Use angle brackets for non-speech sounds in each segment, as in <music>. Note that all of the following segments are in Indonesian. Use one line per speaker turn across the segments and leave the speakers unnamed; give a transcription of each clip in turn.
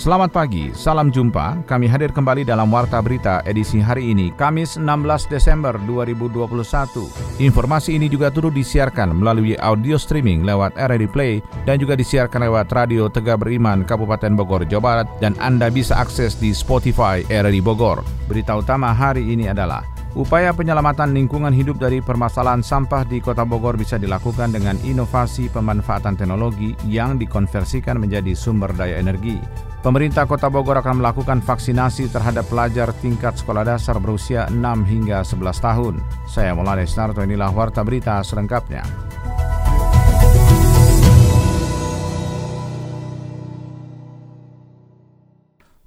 Selamat pagi, salam jumpa. Kami hadir kembali dalam Warta Berita edisi hari ini, Kamis 16 Desember 2021. Informasi ini juga turut disiarkan melalui audio streaming lewat RRI Play dan juga disiarkan lewat Radio Tegak Beriman Kabupaten Bogor, Jawa Barat dan Anda bisa akses di Spotify RRI Bogor. Berita utama hari ini adalah Upaya penyelamatan lingkungan hidup dari permasalahan sampah di Kota Bogor bisa dilakukan dengan inovasi pemanfaatan teknologi yang dikonversikan menjadi sumber daya energi. Pemerintah Kota Bogor akan melakukan vaksinasi terhadap pelajar tingkat sekolah dasar berusia 6 hingga 11 tahun. Saya Maulana Snarto, inilah Warta Berita selengkapnya.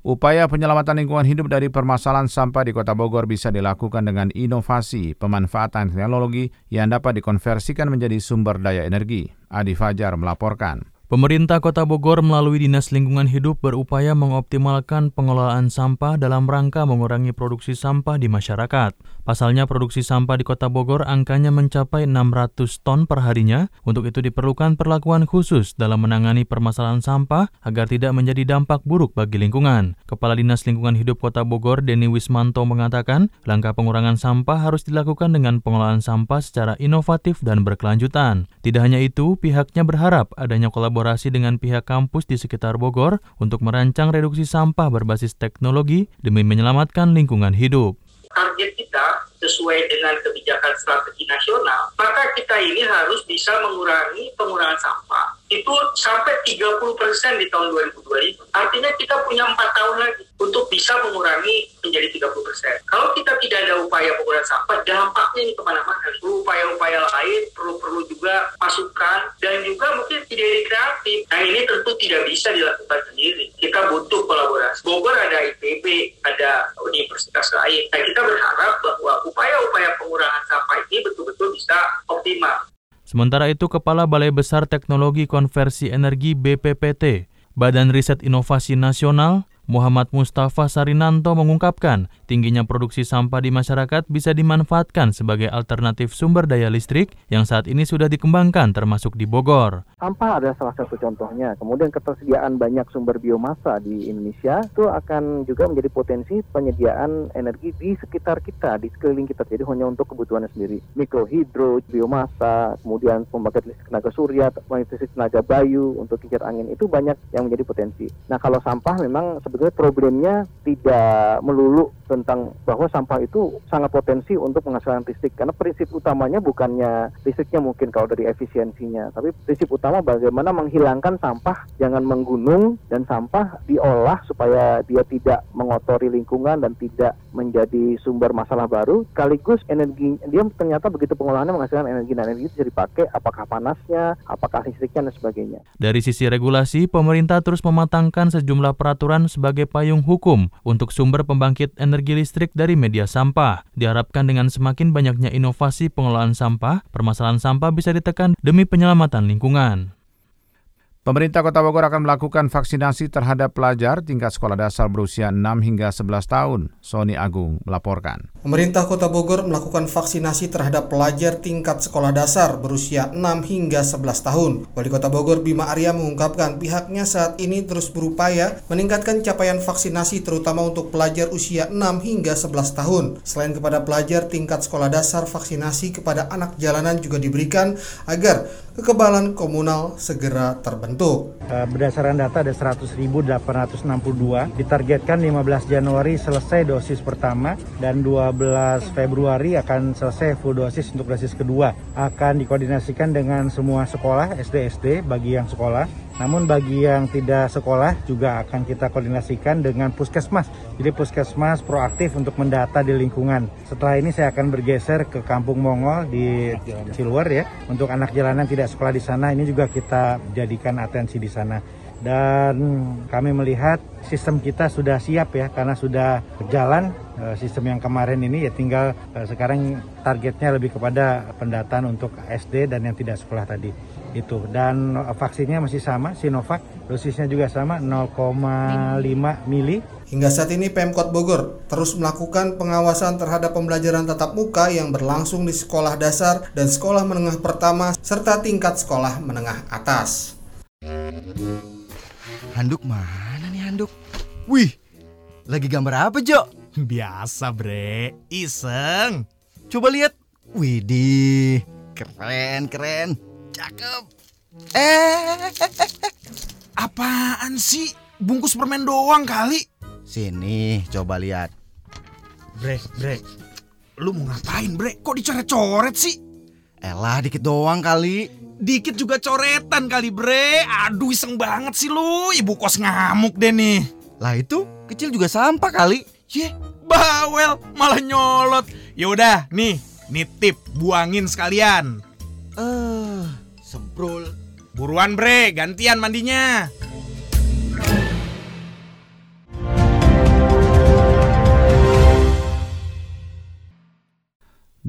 Upaya penyelamatan lingkungan hidup dari permasalahan sampah di Kota Bogor bisa dilakukan dengan inovasi pemanfaatan teknologi yang dapat dikonversikan menjadi sumber daya energi. Adi Fajar melaporkan.
Pemerintah Kota Bogor melalui Dinas Lingkungan Hidup berupaya mengoptimalkan pengelolaan sampah dalam rangka mengurangi produksi sampah di masyarakat. Pasalnya produksi sampah di Kota Bogor angkanya mencapai 600 ton per harinya. Untuk itu diperlukan perlakuan khusus dalam menangani permasalahan sampah agar tidak menjadi dampak buruk bagi lingkungan. Kepala Dinas Lingkungan Hidup Kota Bogor, Denny Wismanto mengatakan, langkah pengurangan sampah harus dilakukan dengan pengelolaan sampah secara inovatif dan berkelanjutan. Tidak hanya itu, pihaknya berharap adanya kolaborasi berkolaborasi dengan pihak kampus di sekitar Bogor untuk merancang reduksi sampah berbasis teknologi demi menyelamatkan lingkungan hidup.
Target kita sesuai dengan kebijakan strategi nasional, maka kita ini harus bisa mengurangi pengurangan sampah itu sampai 30 persen di tahun 2025. Artinya kita punya empat tahun lagi untuk bisa mengurangi menjadi 30 persen. Kalau kita tidak ada upaya pengurangan sampah, dampaknya ini ke mana-mana. Perlu upaya-upaya lain, perlu-perlu juga masukan, dan juga mungkin tidak kreatif. Nah ini tentu tidak bisa dilakukan sendiri. Kita butuh kolaborasi. Bogor ada IPB, ada universitas lain. Nah kita berharap bahwa upaya-upaya pengurangan sampah ini betul-betul bisa optimal.
Sementara itu, Kepala Balai Besar Teknologi Konversi Energi BPPT, Badan Riset Inovasi Nasional, Muhammad Mustafa Sarinanto mengungkapkan, tingginya produksi sampah di masyarakat bisa dimanfaatkan sebagai alternatif sumber daya listrik yang saat ini sudah dikembangkan termasuk di Bogor.
Sampah adalah salah satu contohnya. Kemudian ketersediaan banyak sumber biomasa di Indonesia itu akan juga menjadi potensi penyediaan energi di sekitar kita, di sekeliling kita. Jadi hanya untuk kebutuhannya sendiri. Mikrohidro, biomasa, kemudian pembangkit listrik tenaga surya, pembangkit listrik tenaga bayu untuk kincir angin itu banyak yang menjadi potensi. Nah kalau sampah memang sebetulnya problemnya tidak melulu tentang bahwa sampah itu sangat potensi untuk menghasilkan listrik. Karena prinsip utamanya bukannya listriknya mungkin kalau dari efisiensinya tapi prinsip utama bagaimana menghilangkan sampah jangan menggunung dan sampah diolah supaya dia tidak mengotori lingkungan dan tidak menjadi sumber masalah baru. Sekaligus energi dia ternyata begitu pengolahannya menghasilkan energi dan energi itu bisa dipakai apakah panasnya apakah listriknya dan sebagainya.
Dari sisi regulasi pemerintah terus mematangkan sejumlah peraturan payung hukum untuk sumber pembangkit energi listrik dari media sampah. Diharapkan dengan semakin banyaknya inovasi pengelolaan sampah, permasalahan sampah bisa ditekan demi penyelamatan lingkungan.
Pemerintah Kota Bogor akan melakukan vaksinasi terhadap pelajar tingkat sekolah dasar berusia 6 hingga 11 tahun. Sony Agung melaporkan.
Pemerintah Kota Bogor melakukan vaksinasi terhadap pelajar tingkat sekolah dasar berusia 6 hingga 11 tahun. Wali Kota Bogor Bima Arya mengungkapkan pihaknya saat ini terus berupaya meningkatkan capaian vaksinasi terutama untuk pelajar usia 6 hingga 11 tahun. Selain kepada pelajar tingkat sekolah dasar, vaksinasi kepada anak jalanan juga diberikan agar kekebalan komunal segera terbentuk.
Eh, berdasarkan data ada 100.862, ditargetkan 15 Januari selesai dosis pertama dan 12 Februari akan selesai full dosis untuk dosis kedua. Akan dikoordinasikan dengan semua sekolah SD-SD bagi yang sekolah namun bagi yang tidak sekolah juga akan kita koordinasikan dengan puskesmas. Jadi puskesmas proaktif untuk mendata di lingkungan. Setelah ini saya akan bergeser ke Kampung Mongol di Ciluar ya. Untuk anak jalanan tidak sekolah di sana ini juga kita jadikan atensi di sana. Dan kami melihat sistem kita sudah siap ya karena sudah berjalan eh, sistem yang kemarin ini ya tinggal eh, sekarang targetnya lebih kepada pendataan untuk SD dan yang tidak sekolah tadi. Itu dan vaksinnya masih sama Sinovac dosisnya juga sama 0,5 mili
Hingga saat ini Pemkot Bogor terus melakukan pengawasan terhadap pembelajaran tatap muka yang berlangsung di sekolah dasar dan sekolah menengah pertama serta tingkat sekolah menengah atas.
Handuk mana nih handuk? Wih, lagi gambar apa Jo? <laughs>
Biasa bre, iseng.
Coba lihat. Widih, keren keren, cakep. Eh,
apaan sih? Bungkus permen doang kali.
Sini, coba lihat.
Bre, bre, lu mau ngapain bre? Kok dicoret-coret sih?
Elah, dikit doang kali.
Dikit juga coretan kali bre. Aduh, iseng banget sih lu. Ibu kos ngamuk deh nih.
Lah itu, kecil juga sampah kali.
Ye, bawel, malah nyolot. Yaudah, nih, nitip, buangin sekalian.
Eh, uh, semprol.
Buruan bre, gantian mandinya.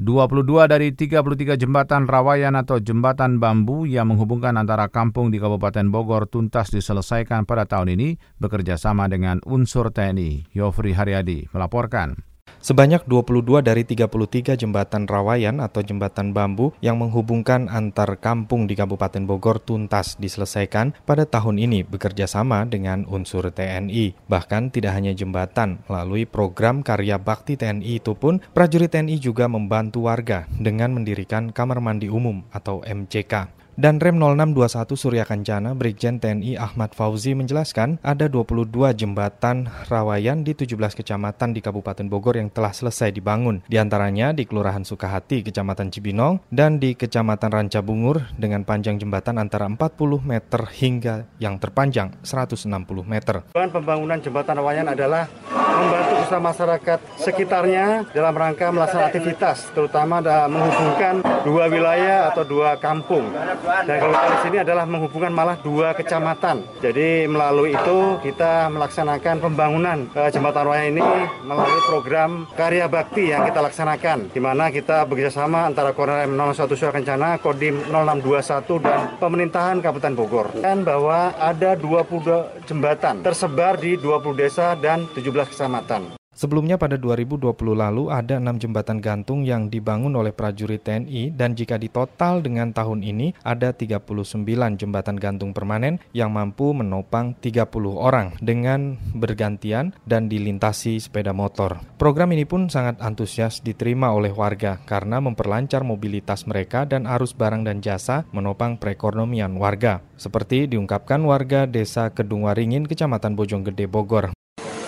22 dari 33 jembatan rawayan atau jembatan bambu yang menghubungkan antara kampung di Kabupaten Bogor tuntas diselesaikan pada tahun ini bekerja sama dengan unsur TNI. Yofri Haryadi melaporkan.
Sebanyak 22 dari 33 jembatan rawayan atau jembatan bambu yang menghubungkan antar kampung di Kabupaten Bogor tuntas diselesaikan pada tahun ini bekerja sama dengan unsur TNI. Bahkan tidak hanya jembatan, melalui program karya bakti TNI itu pun prajurit TNI juga membantu warga dengan mendirikan kamar mandi umum atau MCK. Dan Rem 0621 Surya Kencana, Brigjen TNI Ahmad Fauzi menjelaskan ada 22 jembatan rawayan di 17 kecamatan di Kabupaten Bogor yang telah selesai dibangun. Di antaranya di Kelurahan Sukahati, Kecamatan Cibinong, dan di Kecamatan Ranca Bungur dengan panjang jembatan antara 40 meter hingga yang terpanjang 160 meter.
Pembangunan jembatan rawayan adalah membantu usaha masyarakat sekitarnya dalam rangka melaksanakan aktivitas, terutama menghubungkan dua wilayah atau dua kampung dan kalau di sini adalah menghubungkan malah dua kecamatan. Jadi melalui itu kita melaksanakan pembangunan uh, jembatan raya ini melalui program karya bakti yang kita laksanakan, di mana kita bekerjasama antara Korem 01 Surya Kencana, Kodim 0621 dan pemerintahan Kabupaten Bogor. Dan bahwa ada 20 jembatan tersebar di 20 desa dan 17 kecamatan.
Sebelumnya pada 2020 lalu ada enam jembatan gantung yang dibangun oleh prajurit TNI dan jika ditotal dengan tahun ini ada 39 jembatan gantung permanen yang mampu menopang 30 orang dengan bergantian dan dilintasi sepeda motor. Program ini pun sangat antusias diterima oleh warga karena memperlancar mobilitas mereka dan arus barang dan jasa menopang perekonomian warga. Seperti diungkapkan warga desa Kedung Waringin, Kecamatan Bojonggede, Bogor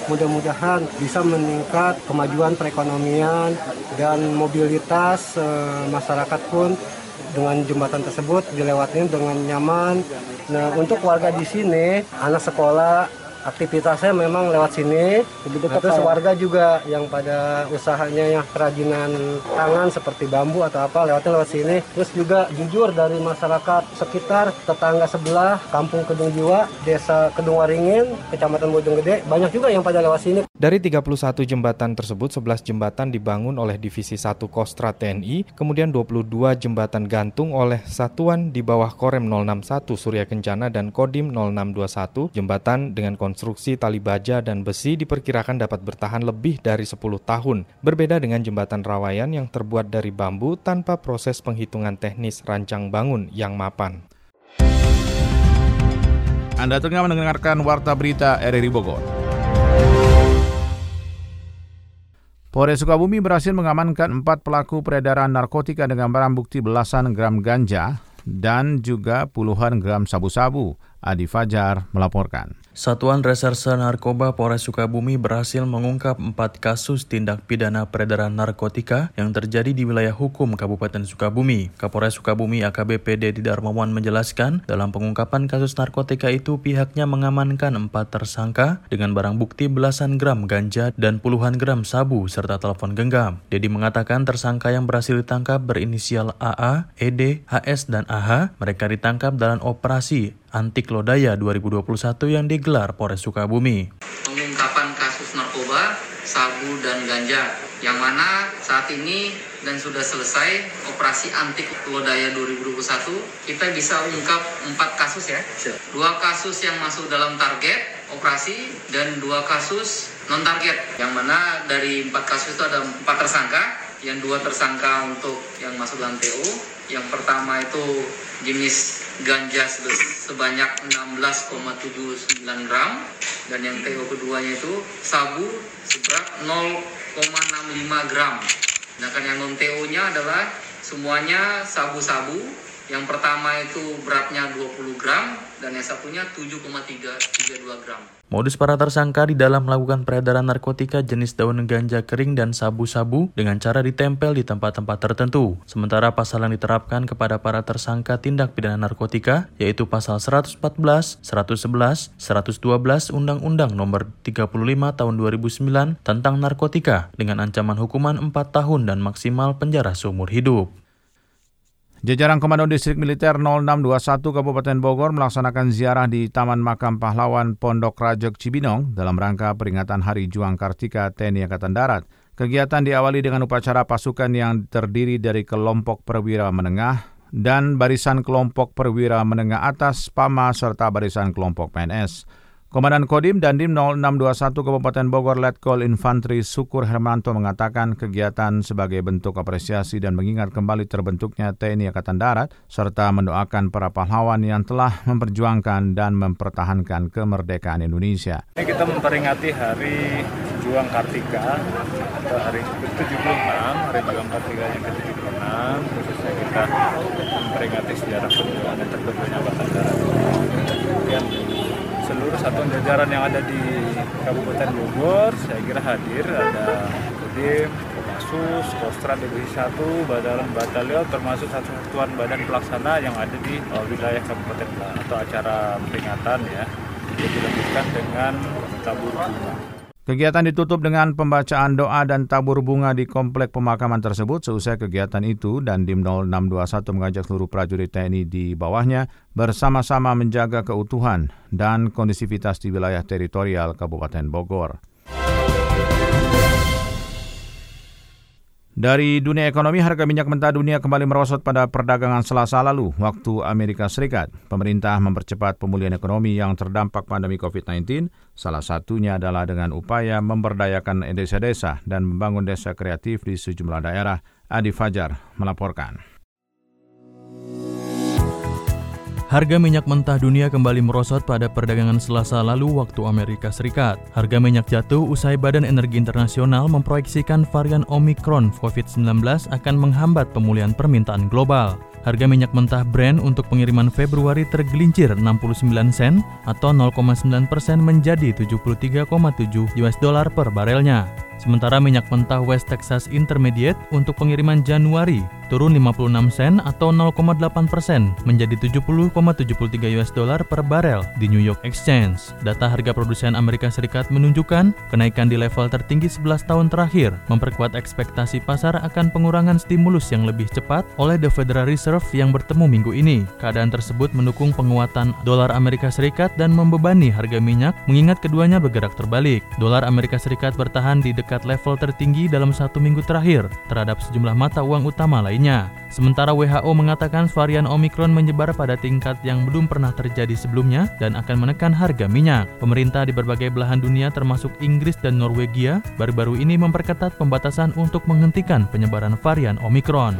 mudah-mudahan bisa meningkat kemajuan perekonomian dan mobilitas e, masyarakat pun dengan jembatan tersebut dilewatnya dengan nyaman. Nah, untuk warga di sini, anak sekolah aktivitasnya memang lewat sini. Nah, terus warga juga yang pada usahanya yang kerajinan tangan seperti bambu atau apa lewatnya lewat sini. Terus juga jujur dari masyarakat sekitar tetangga sebelah Kampung Kedung Jiwa, Desa Kedung Waringin, Kecamatan Bojonggede, banyak juga yang pada lewat sini.
Dari 31 jembatan tersebut, 11 jembatan dibangun oleh Divisi 1 Kostra TNI, kemudian 22 jembatan gantung oleh satuan di bawah Korem 061 Surya Kencana dan Kodim 0621, jembatan dengan konsep konstruksi tali baja dan besi diperkirakan dapat bertahan lebih dari 10 tahun, berbeda dengan jembatan rawayan yang terbuat dari bambu tanpa proses penghitungan teknis rancang bangun yang mapan.
Anda tengah mendengarkan Warta Berita RRI Bogor. Polres Sukabumi berhasil mengamankan empat pelaku peredaran narkotika dengan barang bukti belasan gram ganja dan juga puluhan gram sabu-sabu. Adi Fajar melaporkan.
Satuan Reserse Narkoba Polres Sukabumi berhasil mengungkap empat kasus tindak pidana peredaran narkotika yang terjadi di wilayah hukum Kabupaten Sukabumi. Kapolres Sukabumi AKBP Dedi Darmawan menjelaskan, dalam pengungkapan kasus narkotika itu pihaknya mengamankan empat tersangka dengan barang bukti belasan gram ganja dan puluhan gram sabu serta telepon genggam. Dedi mengatakan tersangka yang berhasil ditangkap berinisial AA, ED, HS, dan AH. Mereka ditangkap dalam operasi Antik Lodaya 2021 yang digelar Polres Sukabumi.
Pengungkapan kasus narkoba, sabu dan ganja yang mana saat ini dan sudah selesai operasi anti lodaya 2021 kita bisa ungkap empat kasus ya. Dua kasus yang masuk dalam target operasi dan dua kasus non target yang mana dari empat kasus itu ada empat tersangka yang dua tersangka untuk yang masuk dalam TO yang pertama itu jenis ganja sebanyak 16,79 gram dan yang TO keduanya itu sabu seberat 0,65 gram Sedangkan yang non TO-nya adalah semuanya sabu-sabu. Yang pertama itu beratnya 20 gram dan yang satunya 7,32 gram.
Modus para tersangka di dalam melakukan peredaran narkotika jenis daun ganja kering dan sabu-sabu dengan cara ditempel di tempat-tempat tertentu. Sementara pasal yang diterapkan kepada para tersangka tindak pidana narkotika yaitu pasal 114, 111, 112 Undang-Undang Nomor 35 Tahun 2009 tentang narkotika dengan ancaman hukuman 4 tahun dan maksimal penjara seumur hidup.
Jajaran Komando Distrik Militer 0621 Kabupaten Bogor melaksanakan ziarah di Taman Makam Pahlawan Pondok Rajek Cibinong dalam rangka peringatan Hari Juang Kartika TNI Angkatan Darat. Kegiatan diawali dengan upacara pasukan yang terdiri dari kelompok perwira menengah dan barisan kelompok perwira menengah atas, PAMA, serta barisan kelompok PNS. Komandan Kodim Dandim 0621 Kabupaten Bogor Letkol Infantri Sukur Hermanto mengatakan kegiatan sebagai bentuk apresiasi dan mengingat kembali terbentuknya TNI Angkatan Darat serta mendoakan para pahlawan yang telah memperjuangkan dan mempertahankan kemerdekaan Indonesia.
Ini kita memperingati Hari Juang Kartika atau hari ke-76, Hari Juang Kartika yang ke-76, khususnya kita memperingati sejarah perjuangan terbentuknya Angkatan Darat. Kemudian seluruh satuan jajaran yang ada di Kabupaten Bogor saya kira hadir ada Kodim, Kopassus, Kostrat Divisi 1, Batalion Batalion termasuk satu satuan badan pelaksana yang ada di uh, wilayah Kabupaten atau acara peringatan ya. Dilanjutkan dengan tabur bunga.
Kegiatan ditutup dengan pembacaan doa dan tabur bunga di komplek pemakaman tersebut. Seusai kegiatan itu, dan Dim 0621 mengajak seluruh prajurit TNI di bawahnya bersama-sama menjaga keutuhan dan kondisivitas di wilayah teritorial Kabupaten Bogor. Dari dunia ekonomi, harga minyak mentah dunia kembali merosot pada perdagangan selasa lalu, waktu Amerika Serikat. Pemerintah mempercepat pemulihan ekonomi yang terdampak pandemi COVID-19, salah satunya adalah dengan upaya memberdayakan desa-desa dan membangun desa kreatif di sejumlah daerah. Adi Fajar melaporkan.
Harga minyak mentah dunia kembali merosot pada perdagangan Selasa lalu waktu Amerika Serikat. Harga minyak jatuh usai Badan Energi Internasional memproyeksikan varian Omicron COVID-19 akan menghambat pemulihan permintaan global. Harga minyak mentah Brent untuk pengiriman Februari tergelincir 69 sen atau 0,9 persen menjadi 73,7 US dollar per barelnya. Sementara minyak mentah West Texas Intermediate untuk pengiriman Januari turun 56 sen atau 0,8 persen menjadi 70,73 US dollar per barel di New York Exchange. Data harga produsen Amerika Serikat menunjukkan kenaikan di level tertinggi 11 tahun terakhir memperkuat ekspektasi pasar akan pengurangan stimulus yang lebih cepat oleh The Federal Reserve yang bertemu minggu ini. Keadaan tersebut mendukung penguatan dolar Amerika Serikat dan membebani harga minyak mengingat keduanya bergerak terbalik. Dolar Amerika Serikat bertahan di dekat level tertinggi dalam satu minggu terakhir terhadap sejumlah mata uang utama lainnya. Sementara WHO mengatakan varian Omicron menyebar pada tingkat yang belum pernah terjadi sebelumnya dan akan menekan harga minyak. Pemerintah di berbagai belahan dunia termasuk Inggris dan Norwegia baru-baru ini memperketat pembatasan untuk menghentikan penyebaran varian Omicron.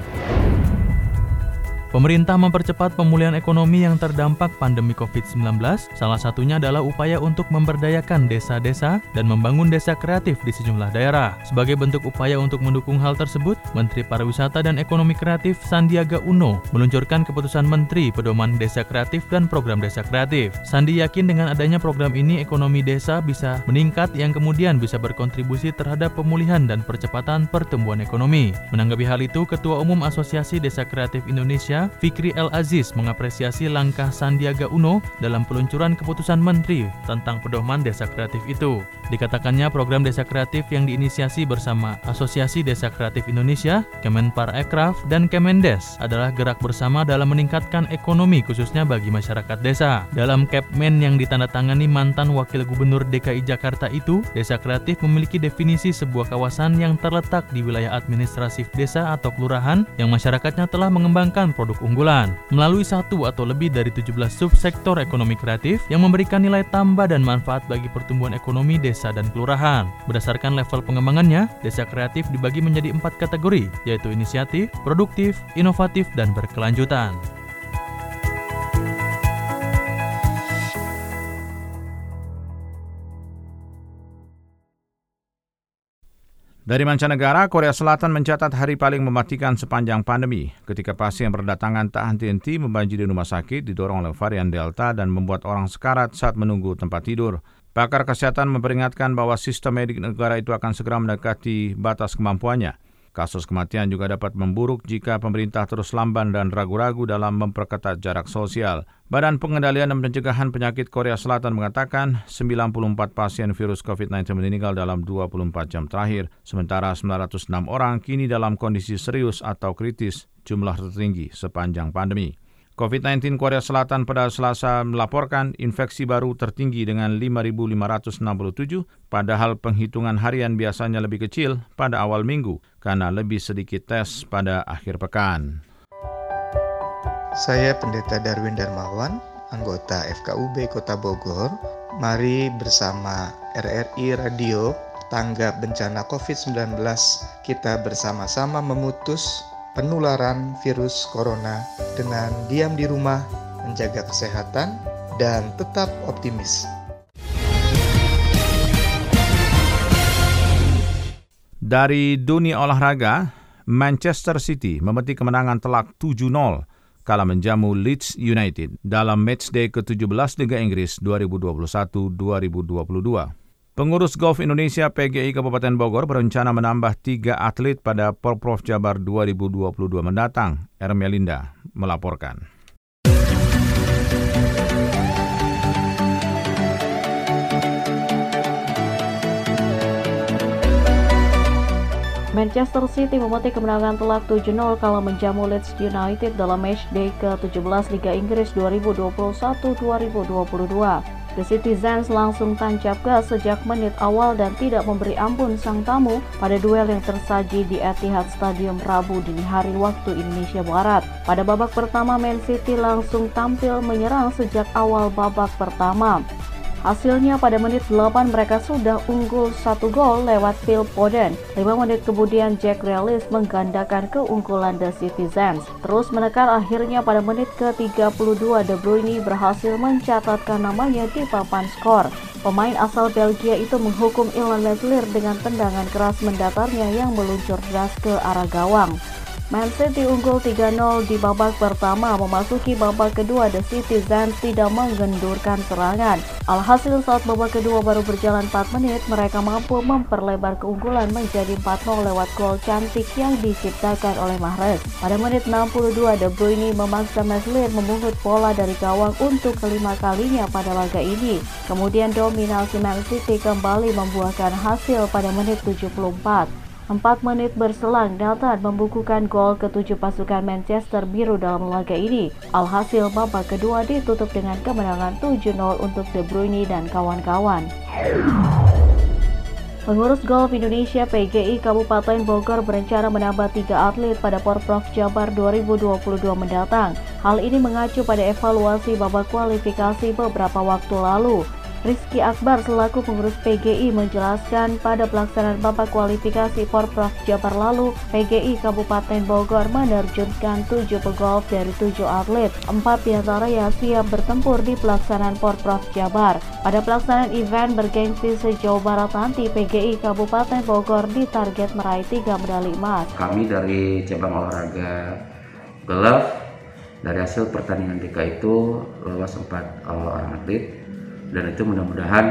Pemerintah mempercepat pemulihan ekonomi yang terdampak pandemi COVID-19, salah satunya adalah upaya untuk memberdayakan desa-desa dan membangun desa kreatif di sejumlah daerah. Sebagai bentuk upaya untuk mendukung hal tersebut, Menteri Pariwisata dan Ekonomi Kreatif Sandiaga Uno meluncurkan keputusan Menteri Pedoman Desa Kreatif dan Program Desa Kreatif. Sandi yakin dengan adanya program ini ekonomi desa bisa meningkat yang kemudian bisa berkontribusi terhadap pemulihan dan percepatan pertumbuhan ekonomi. Menanggapi hal itu, Ketua Umum Asosiasi Desa Kreatif Indonesia Fikri El Aziz mengapresiasi langkah Sandiaga Uno dalam peluncuran keputusan Menteri tentang pedoman desa kreatif itu. Dikatakannya program desa kreatif yang diinisiasi bersama Asosiasi Desa Kreatif Indonesia, Kemenpar Ekraf, dan Kemendes adalah gerak bersama dalam meningkatkan ekonomi khususnya bagi masyarakat desa. Dalam Kepmen yang ditandatangani mantan Wakil Gubernur DKI Jakarta itu, desa kreatif memiliki definisi sebuah kawasan yang terletak di wilayah administratif desa atau kelurahan yang masyarakatnya telah mengembangkan produk unggulan. Melalui satu atau lebih dari 17 subsektor ekonomi kreatif yang memberikan nilai tambah dan manfaat bagi pertumbuhan ekonomi desa dan kelurahan. Berdasarkan level pengembangannya, desa kreatif dibagi menjadi empat kategori, yaitu inisiatif, produktif, inovatif, dan berkelanjutan.
Dari mancanegara, Korea Selatan mencatat hari paling mematikan sepanjang pandemi ketika pasien berdatangan tak henti-henti membanjiri rumah sakit didorong oleh varian Delta dan membuat orang sekarat saat menunggu tempat tidur. Pakar kesehatan memperingatkan bahwa sistem medik negara itu akan segera mendekati batas kemampuannya. Kasus kematian juga dapat memburuk jika pemerintah terus lamban dan ragu-ragu dalam memperketat jarak sosial. Badan Pengendalian dan Pencegahan Penyakit Korea Selatan mengatakan 94 pasien virus COVID-19 meninggal dalam 24 jam terakhir, sementara 906 orang kini dalam kondisi serius atau kritis, jumlah tertinggi sepanjang pandemi. COVID-19 Korea Selatan pada Selasa melaporkan infeksi baru tertinggi dengan 5.567, padahal penghitungan harian biasanya lebih kecil pada awal minggu karena lebih sedikit tes pada akhir pekan.
Saya Pendeta Darwin Darmawan, anggota FKUB Kota Bogor. Mari bersama RRI Radio Tanggap Bencana COVID-19 kita bersama-sama memutus penularan virus corona dengan diam di rumah, menjaga kesehatan, dan tetap optimis.
Dari dunia olahraga, Manchester City memetik kemenangan telak 7-0 kala menjamu Leeds United dalam matchday ke-17 Liga Inggris 2021-2022. Pengurus Golf Indonesia PGI Kabupaten Bogor berencana menambah tiga atlet pada Porprov Jabar 2022 mendatang. Ermelinda melaporkan.
Manchester City memetik kemenangan telak 7-0 kalau menjamu Leeds United dalam matchday ke-17 Liga Inggris 2021-2022. The Citizens langsung tancap gas sejak menit awal dan tidak memberi ampun sang tamu pada duel yang tersaji di Etihad Stadium Rabu dini hari waktu Indonesia Barat. Pada babak pertama, Man City langsung tampil menyerang sejak awal babak pertama. Hasilnya pada menit 8 mereka sudah unggul satu gol lewat Phil Foden. 5 menit kemudian Jack Grealish menggandakan keunggulan The Citizens. Terus menekan akhirnya pada menit ke-32 De Bruyne berhasil mencatatkan namanya di papan skor. Pemain asal Belgia itu menghukum Ilan Meslier dengan tendangan keras mendatarnya yang meluncur deras ke arah gawang. Man City unggul 3-0 di babak pertama memasuki babak kedua The Citizens tidak menggendurkan serangan. Alhasil saat babak kedua baru berjalan 4 menit mereka mampu memperlebar keunggulan menjadi 4-0 lewat gol cantik yang diciptakan oleh Mahrez. Pada menit 62 De Bruyne memaksa Meslier memungut bola dari gawang untuk kelima kalinya pada laga ini. Kemudian dominasi Man City kembali membuahkan hasil pada menit 74. Empat menit berselang, Dalton membukukan gol ketujuh pasukan Manchester Biru dalam laga ini. Alhasil babak kedua ditutup dengan kemenangan 7-0 untuk De Bruyne dan kawan-kawan. Pengurus Golf Indonesia PGI Kabupaten Bogor berencana menambah tiga atlet pada Porprov Jabar 2022 mendatang. Hal ini mengacu pada evaluasi babak kualifikasi beberapa waktu lalu. Rizky Akbar selaku pengurus PGI menjelaskan pada pelaksanaan babak kualifikasi Porprov Jabar lalu, PGI Kabupaten Bogor menerjunkan 7 pegolf dari 7 atlet. Empat di antaranya siap bertempur di pelaksanaan Porprov Jabar. Pada pelaksanaan event bergengsi sejauh barat nanti, PGI Kabupaten Bogor ditarget meraih 3 medali emas.
Kami dari cabang olahraga golf dari hasil pertandingan DK itu lolos 4 uh, orang atlet dan itu mudah-mudahan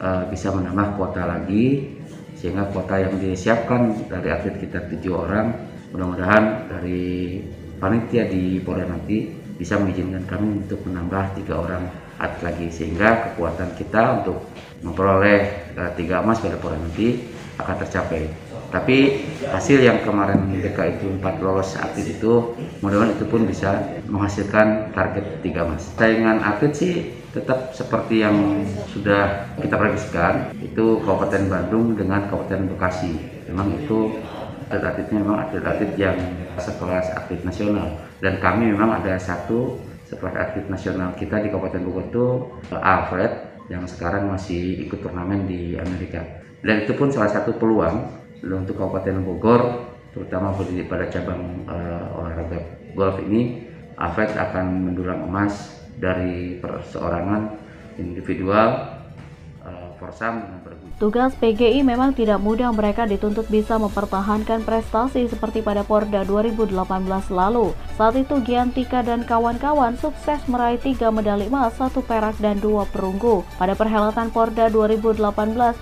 uh, bisa menambah kuota lagi sehingga kuota yang disiapkan dari atlet kita tujuh orang mudah-mudahan dari panitia di Polda nanti bisa mengizinkan kami untuk menambah tiga orang atlet lagi sehingga kekuatan kita untuk memperoleh uh, tiga emas pada Polda nanti akan tercapai. Tapi hasil yang kemarin BK itu empat lolos atlet itu, mudah-mudahan itu pun bisa menghasilkan target tiga emas. Saingan atlet sih tetap seperti yang sudah kita prediksikan, itu Kabupaten Bandung dengan Kabupaten Bekasi. Memang itu atlet-atletnya memang atlet-atlet yang sekelas atlet nasional. Dan kami memang ada satu sekelas atlet nasional kita di Kabupaten Bogor itu Alfred yang sekarang masih ikut turnamen di Amerika. Dan itu pun salah satu peluang untuk Kabupaten Bogor terutama pada cabang uh, olahraga golf ini Alfred akan mendulang emas dari perseorangan individual forsam
Tugas PGI memang tidak mudah mereka dituntut bisa mempertahankan prestasi seperti pada Porda 2018 lalu. Saat itu Giantika dan kawan-kawan sukses meraih tiga medali emas, satu perak dan dua perunggu. Pada perhelatan Porda 2018,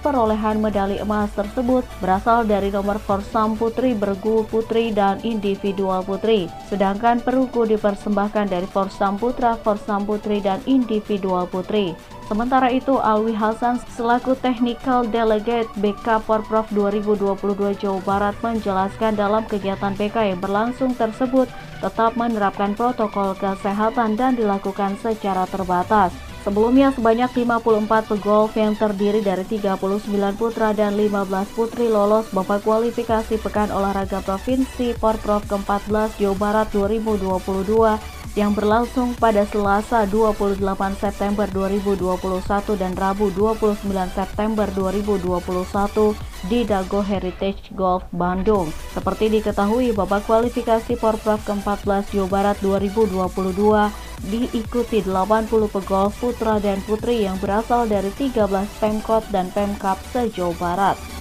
perolehan medali emas tersebut berasal dari nomor forsam putri, bergu putri, dan individual putri. Sedangkan perunggu dipersembahkan dari forsam putra, forsam putri, dan individual putri. Sementara itu, Alwi Hasan selaku Technical Delegate BK Porprov 2022 Jawa Barat menjelaskan dalam kegiatan BK yang berlangsung tersebut tetap menerapkan protokol kesehatan dan dilakukan secara terbatas. Sebelumnya sebanyak 54 pegolf yang terdiri dari 39 putra dan 15 putri lolos babak kualifikasi Pekan Olahraga Provinsi Porprov ke-14 Jawa Barat 2022 yang berlangsung pada Selasa 28 September 2021 dan Rabu 29 September 2021 di Dago Heritage Golf Bandung. Seperti diketahui, babak kualifikasi Porprov ke-14 Jawa Barat 2022 diikuti 80 pegolf putra dan putri yang berasal dari 13 Pemkot dan Pemkap se-Jawa Barat.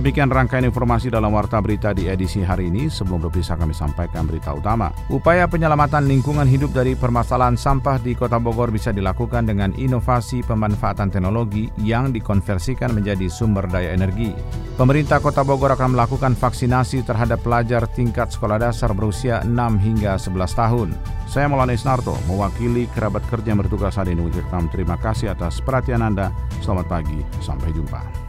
Demikian rangkaian informasi dalam Warta Berita di edisi hari ini. Sebelum berpisah kami sampaikan berita utama. Upaya penyelamatan lingkungan hidup dari permasalahan sampah di Kota Bogor bisa dilakukan dengan inovasi pemanfaatan teknologi yang dikonversikan menjadi sumber daya energi. Pemerintah Kota Bogor akan melakukan vaksinasi terhadap pelajar tingkat sekolah dasar berusia 6 hingga 11 tahun. Saya Maulana Isnarto, mewakili kerabat kerja yang bertugas hari ini terima kasih atas perhatian Anda. Selamat pagi, sampai jumpa.